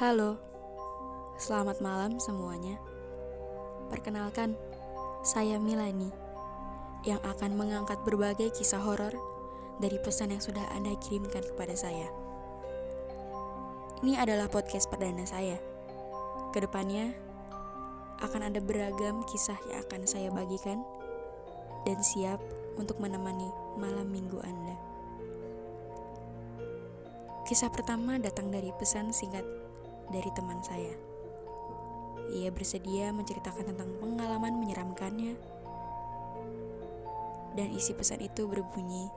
Halo, selamat malam semuanya. Perkenalkan, saya Milani yang akan mengangkat berbagai kisah horor dari pesan yang sudah Anda kirimkan kepada saya. Ini adalah podcast perdana saya. Ke depannya akan ada beragam kisah yang akan saya bagikan dan siap untuk menemani malam minggu Anda. Kisah pertama datang dari pesan singkat dari teman saya. Ia bersedia menceritakan tentang pengalaman menyeramkannya, dan isi pesan itu berbunyi,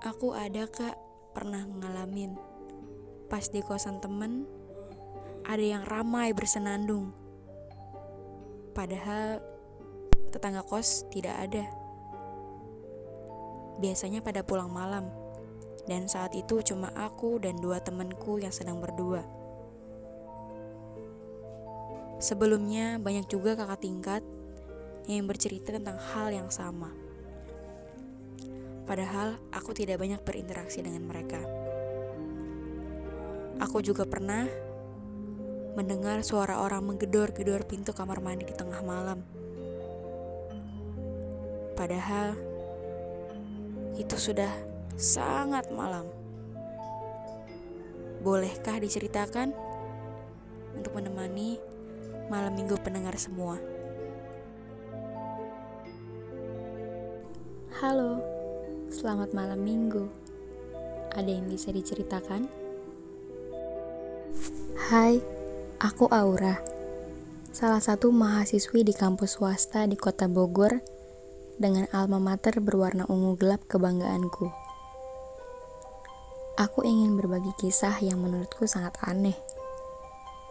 Aku ada kak, pernah ngalamin. Pas di kosan temen, ada yang ramai bersenandung. Padahal tetangga kos tidak ada. Biasanya pada pulang malam dan saat itu cuma aku dan dua temanku yang sedang berdua. Sebelumnya banyak juga kakak tingkat yang bercerita tentang hal yang sama. Padahal aku tidak banyak berinteraksi dengan mereka. Aku juga pernah mendengar suara orang menggedor-gedor pintu kamar mandi di tengah malam. Padahal itu sudah sangat malam. Bolehkah diceritakan untuk menemani malam minggu pendengar semua? Halo, selamat malam minggu. Ada yang bisa diceritakan? Hai, aku Aura, salah satu mahasiswi di kampus swasta di kota Bogor dengan alma mater berwarna ungu gelap kebanggaanku. Aku ingin berbagi kisah yang menurutku sangat aneh.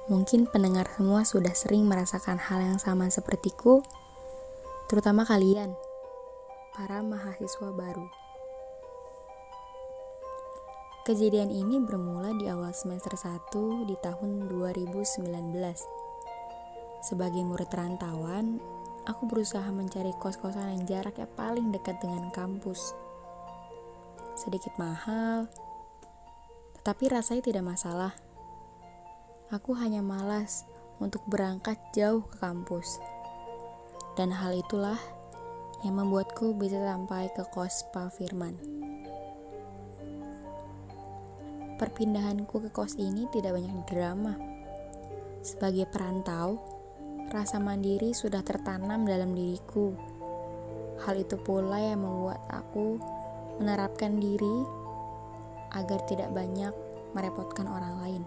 Mungkin pendengar semua sudah sering merasakan hal yang sama sepertiku, terutama kalian, para mahasiswa baru. Kejadian ini bermula di awal semester 1 di tahun 2019. Sebagai murid rantauan, aku berusaha mencari kos-kosan yang jaraknya paling dekat dengan kampus. Sedikit mahal, tapi rasanya tidak masalah. Aku hanya malas untuk berangkat jauh ke kampus. Dan hal itulah yang membuatku bisa sampai ke kos Pak Firman. Perpindahanku ke kos ini tidak banyak drama. Sebagai perantau, rasa mandiri sudah tertanam dalam diriku. Hal itu pula yang membuat aku menerapkan diri agar tidak banyak merepotkan orang lain.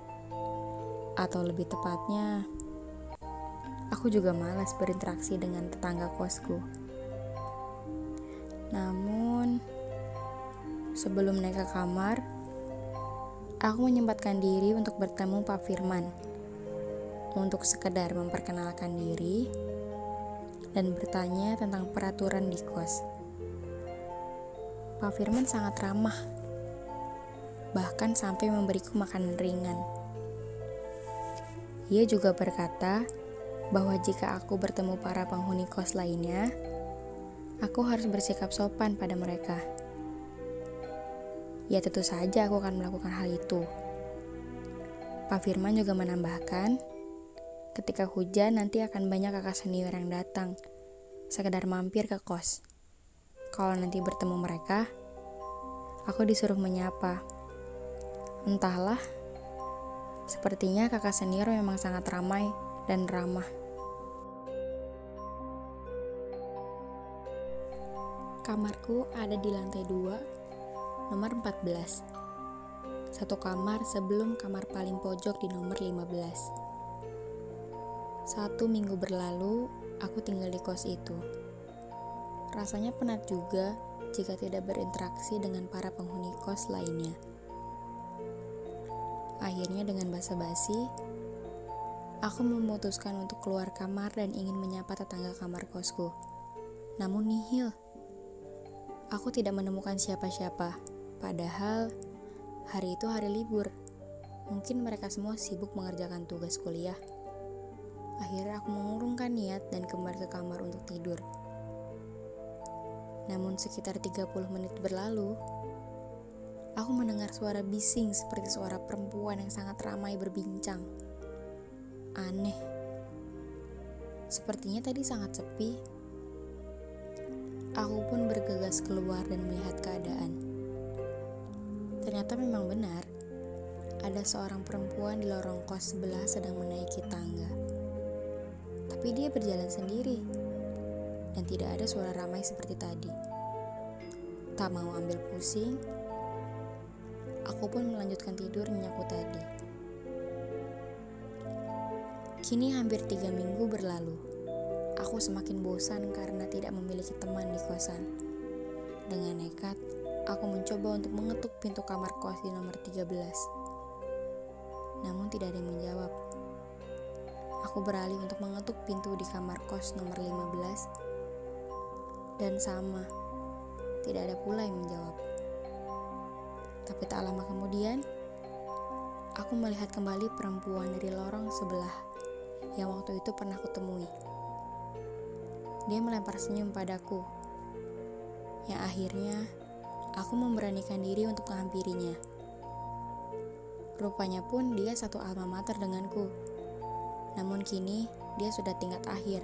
Atau lebih tepatnya, aku juga malas berinteraksi dengan tetangga kosku. Namun, sebelum naik ke kamar, aku menyempatkan diri untuk bertemu Pak Firman untuk sekedar memperkenalkan diri dan bertanya tentang peraturan di kos. Pak Firman sangat ramah bahkan sampai memberiku makanan ringan. Ia juga berkata bahwa jika aku bertemu para penghuni kos lainnya, aku harus bersikap sopan pada mereka. Ya tentu saja aku akan melakukan hal itu. Pak Firman juga menambahkan, ketika hujan nanti akan banyak kakak senior yang datang, sekedar mampir ke kos. Kalau nanti bertemu mereka, aku disuruh menyapa. Entahlah, sepertinya kakak senior memang sangat ramai dan ramah. Kamarku ada di lantai 2, nomor 14. Satu kamar sebelum kamar paling pojok di nomor 15. Satu minggu berlalu, aku tinggal di kos itu. Rasanya penat juga jika tidak berinteraksi dengan para penghuni kos lainnya. Akhirnya dengan basa-basi, aku memutuskan untuk keluar kamar dan ingin menyapa tetangga kamar kosku. Namun nihil. Aku tidak menemukan siapa-siapa, padahal hari itu hari libur. Mungkin mereka semua sibuk mengerjakan tugas kuliah. Akhirnya aku mengurungkan niat dan kembali ke kamar untuk tidur. Namun sekitar 30 menit berlalu, Aku mendengar suara bising seperti suara perempuan yang sangat ramai berbincang. Aneh. Sepertinya tadi sangat sepi. Aku pun bergegas keluar dan melihat keadaan. Ternyata memang benar, ada seorang perempuan di lorong kos sebelah sedang menaiki tangga. Tapi dia berjalan sendiri dan tidak ada suara ramai seperti tadi. Tak mau ambil pusing, Aku pun melanjutkan tidur menyapu tadi. Kini hampir tiga minggu berlalu. Aku semakin bosan karena tidak memiliki teman di kosan. Dengan nekat, aku mencoba untuk mengetuk pintu kamar kos di nomor 13. Namun tidak ada yang menjawab. Aku beralih untuk mengetuk pintu di kamar kos nomor 15. Dan sama, tidak ada pula yang menjawab. Tapi tak lama kemudian, aku melihat kembali perempuan dari lorong sebelah yang waktu itu pernah kutemui. Dia melempar senyum padaku, yang akhirnya aku memberanikan diri untuk menghampirinya. Rupanya pun dia satu alma mater denganku, namun kini dia sudah tingkat akhir.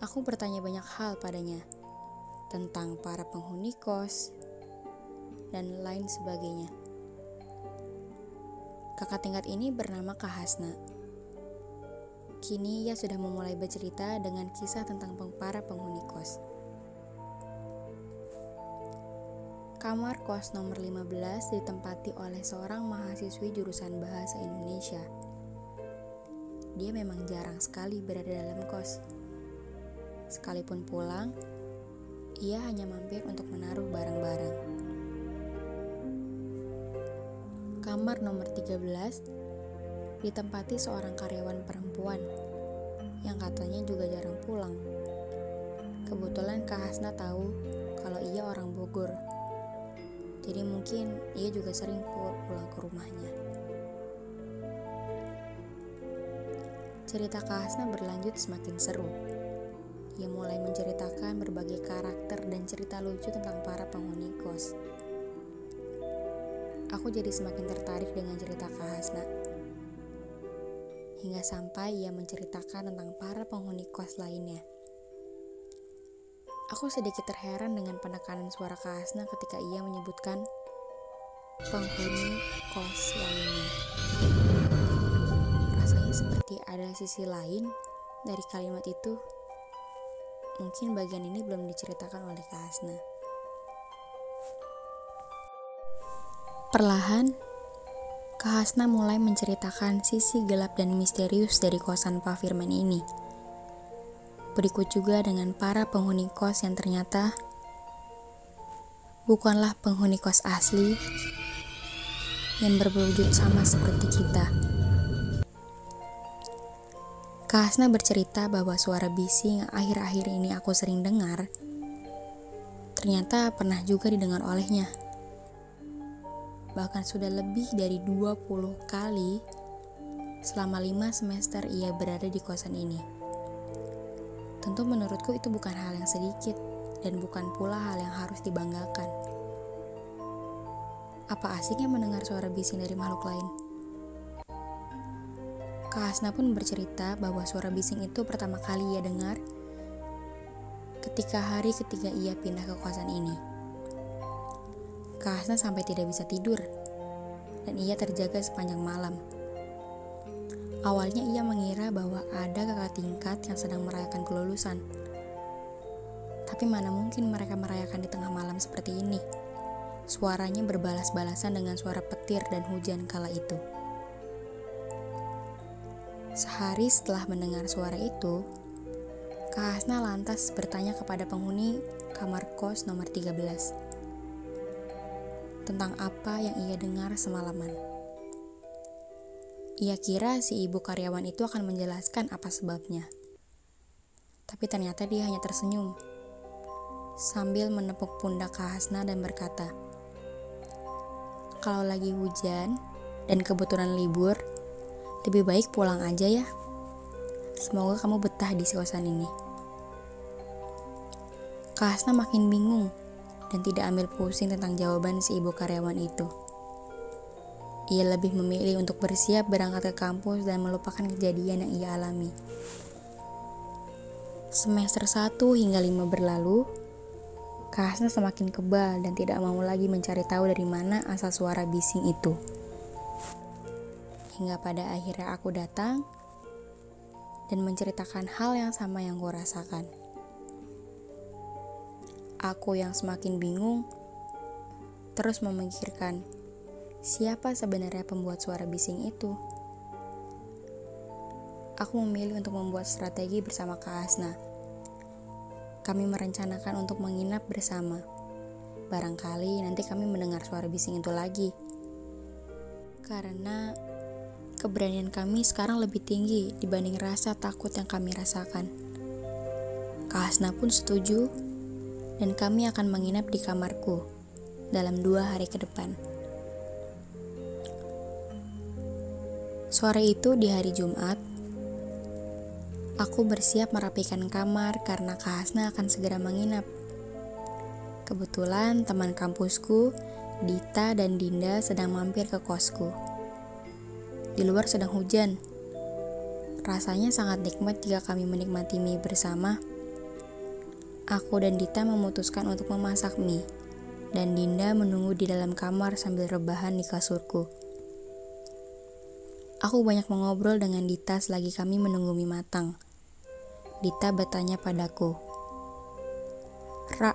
Aku bertanya banyak hal padanya tentang para penghuni kos, dan lain sebagainya. Kakak tingkat ini bernama Kak Hasna. Kini ia sudah memulai bercerita dengan kisah tentang para penghuni kos. Kamar kos nomor 15 ditempati oleh seorang mahasiswi jurusan Bahasa Indonesia. Dia memang jarang sekali berada dalam kos. Sekalipun pulang, ia hanya mampir untuk menaruh barang-barang. Kamar nomor 13 ditempati seorang karyawan perempuan yang katanya juga jarang pulang. Kebetulan Kak Hasna tahu kalau ia orang Bogor. Jadi mungkin ia juga sering pulang ke rumahnya. Cerita Kak Hasna berlanjut semakin seru. Ia mulai menceritakan berbagai karakter dan cerita lucu tentang para penghuni kos aku jadi semakin tertarik dengan cerita Kak Hasna. Hingga sampai ia menceritakan tentang para penghuni kos lainnya. Aku sedikit terheran dengan penekanan suara Kak Hasna ketika ia menyebutkan penghuni kos lainnya. Rasanya seperti ada sisi lain dari kalimat itu. Mungkin bagian ini belum diceritakan oleh Kak Hasna. Perlahan, Kak Hasna mulai menceritakan sisi gelap dan misterius dari kosan Pak Firman ini. Berikut juga dengan para penghuni kos yang ternyata bukanlah penghuni kos asli yang berwujud sama seperti kita. Kak Hasna bercerita bahwa suara bising yang akhir-akhir ini aku sering dengar ternyata pernah juga didengar olehnya bahkan sudah lebih dari 20 kali selama 5 semester ia berada di kosan ini. Tentu menurutku itu bukan hal yang sedikit dan bukan pula hal yang harus dibanggakan. Apa asiknya mendengar suara bising dari makhluk lain? Kak Hasna pun bercerita bahwa suara bising itu pertama kali ia dengar ketika hari ketiga ia pindah ke kosan ini. Kak Hasna sampai tidak bisa tidur, dan ia terjaga sepanjang malam. Awalnya ia mengira bahwa ada kakak tingkat yang sedang merayakan kelulusan. Tapi mana mungkin mereka merayakan di tengah malam seperti ini. Suaranya berbalas-balasan dengan suara petir dan hujan kala itu. Sehari setelah mendengar suara itu, Kak Hasna lantas bertanya kepada penghuni kamar kos nomor 13 tentang apa yang ia dengar semalaman. Ia kira si ibu karyawan itu akan menjelaskan apa sebabnya. Tapi ternyata dia hanya tersenyum sambil menepuk pundak Kak Hasna dan berkata, Kalau lagi hujan dan kebetulan libur, lebih baik pulang aja ya. Semoga kamu betah di kosan ini. Kak Hasna makin bingung dan tidak ambil pusing tentang jawaban si ibu karyawan itu. Ia lebih memilih untuk bersiap berangkat ke kampus dan melupakan kejadian yang ia alami. Semester 1 hingga 5 berlalu, Kasna semakin kebal dan tidak mau lagi mencari tahu dari mana asal suara bising itu. Hingga pada akhirnya aku datang dan menceritakan hal yang sama yang kurasakan. rasakan. Aku yang semakin bingung terus memikirkan siapa sebenarnya pembuat suara bising itu. Aku memilih untuk membuat strategi bersama Kak Asna. Kami merencanakan untuk menginap bersama. Barangkali nanti kami mendengar suara bising itu lagi. Karena keberanian kami sekarang lebih tinggi dibanding rasa takut yang kami rasakan. Kak Asna pun setuju dan kami akan menginap di kamarku dalam dua hari ke depan. Sore itu di hari Jumat, aku bersiap merapikan kamar karena Kak Hasna akan segera menginap. Kebetulan teman kampusku, Dita dan Dinda sedang mampir ke kosku. Di luar sedang hujan. Rasanya sangat nikmat jika kami menikmati mie bersama Aku dan Dita memutuskan untuk memasak mie, dan Dinda menunggu di dalam kamar sambil rebahan di kasurku. Aku banyak mengobrol dengan Dita selagi kami menunggu mie matang. Dita bertanya padaku, Ra,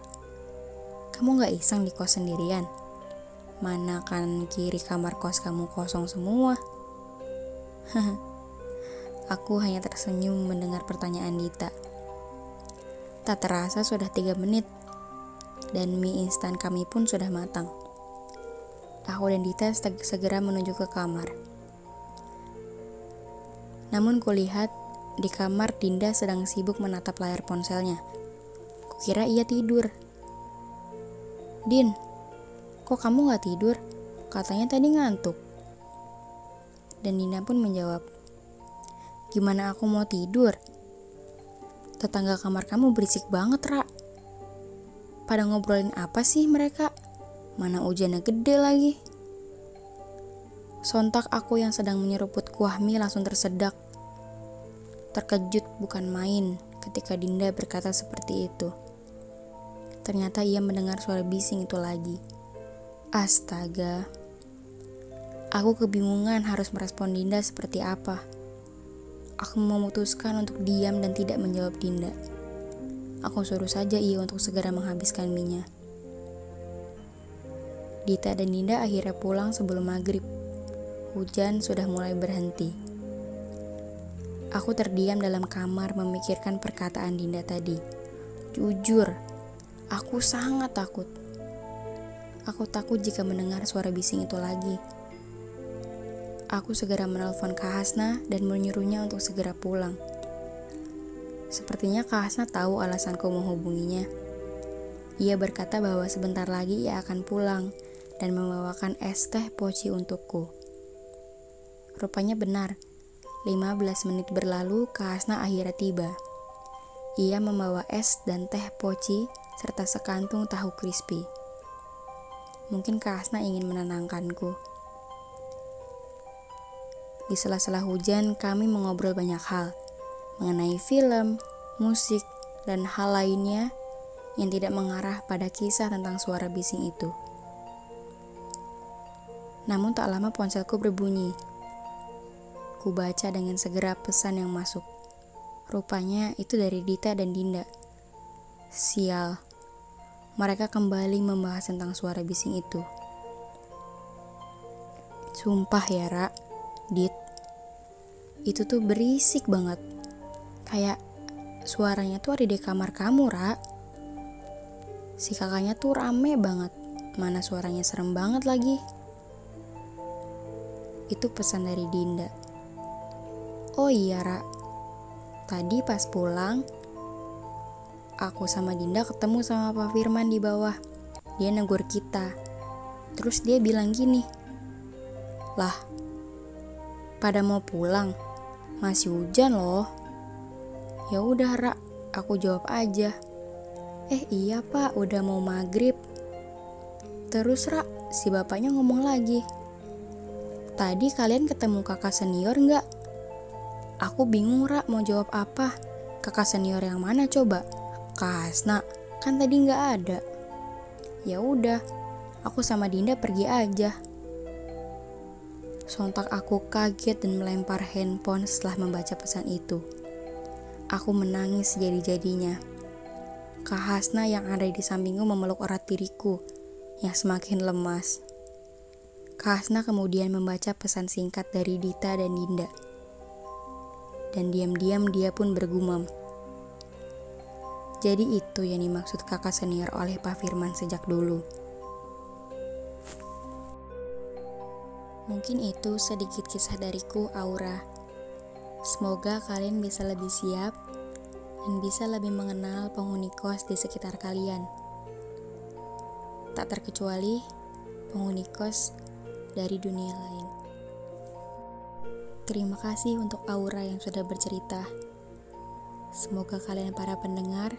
kamu gak iseng di kos sendirian? Mana kan kiri kamar kos kamu kosong semua? Aku hanya tersenyum mendengar pertanyaan Dita. Tak terasa sudah tiga menit, dan mie instan kami pun sudah matang. Aku dan Dita segera menuju ke kamar. Namun kulihat di kamar Dinda sedang sibuk menatap layar ponselnya. Kukira ia tidur. Din, kok kamu gak tidur? Katanya tadi ngantuk. Dan Dinda pun menjawab, Gimana aku mau tidur? Tetangga kamar kamu berisik banget, Ra. Pada ngobrolin apa sih mereka? Mana hujannya gede lagi. Sontak aku yang sedang menyeruput kuah mie langsung tersedak. Terkejut bukan main ketika Dinda berkata seperti itu. Ternyata ia mendengar suara bising itu lagi. Astaga. Aku kebingungan harus merespon Dinda seperti apa aku memutuskan untuk diam dan tidak menjawab Dinda. Aku suruh saja ia untuk segera menghabiskan minyak. Dita dan Dinda akhirnya pulang sebelum maghrib. Hujan sudah mulai berhenti. Aku terdiam dalam kamar memikirkan perkataan Dinda tadi. Jujur, aku sangat takut. Aku takut jika mendengar suara bising itu lagi. Aku segera menelpon Kak Hasna dan menyuruhnya untuk segera pulang. Sepertinya Kak Hasna tahu alasanku menghubunginya. Ia berkata bahwa sebentar lagi ia akan pulang dan membawakan es teh poci untukku. Rupanya benar, 15 menit berlalu Kak Hasna akhirnya tiba. Ia membawa es dan teh poci serta sekantung tahu crispy. Mungkin Kak Hasna ingin menenangkanku. Di sela-sela hujan, kami mengobrol banyak hal mengenai film, musik, dan hal lainnya yang tidak mengarah pada kisah tentang suara bising itu. Namun tak lama ponselku berbunyi. Ku baca dengan segera pesan yang masuk. Rupanya itu dari Dita dan Dinda. Sial. Mereka kembali membahas tentang suara bising itu. Sumpah ya, Ra. Dit, itu tuh berisik banget. Kayak suaranya tuh ada di kamar kamu, Ra. Si kakaknya tuh rame banget. Mana suaranya serem banget lagi. Itu pesan dari Dinda. Oh iya, Ra. Tadi pas pulang, aku sama Dinda ketemu sama Pak Firman di bawah. Dia negur kita. Terus dia bilang gini, Lah, pada mau pulang? Masih hujan loh. Ya udah, Ra, aku jawab aja. Eh iya pak, udah mau maghrib. Terus Ra, si bapaknya ngomong lagi. Tadi kalian ketemu kakak senior nggak? Aku bingung Ra mau jawab apa. Kakak senior yang mana coba? Kak Hasna, kan tadi nggak ada. Ya udah, aku sama Dinda pergi aja. Sontak aku kaget dan melempar handphone setelah membaca pesan itu. Aku menangis jadi-jadinya. Kak Hasna yang ada di sampingku memeluk erat diriku yang semakin lemas. Kak Hasna kemudian membaca pesan singkat dari Dita dan Dinda. Dan diam-diam dia pun bergumam. Jadi itu yang dimaksud kakak senior oleh Pak Firman sejak dulu. Mungkin itu sedikit kisah dariku, Aura. Semoga kalian bisa lebih siap dan bisa lebih mengenal penghuni kos di sekitar kalian. Tak terkecuali penghuni kos dari dunia lain. Terima kasih untuk Aura yang sudah bercerita. Semoga kalian para pendengar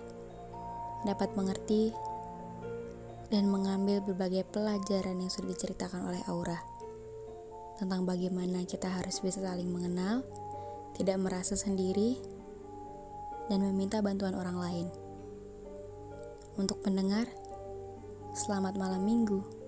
dapat mengerti dan mengambil berbagai pelajaran yang sudah diceritakan oleh Aura tentang bagaimana kita harus bisa saling mengenal tidak merasa sendiri, dan meminta bantuan orang lain. Untuk pendengar, selamat malam minggu.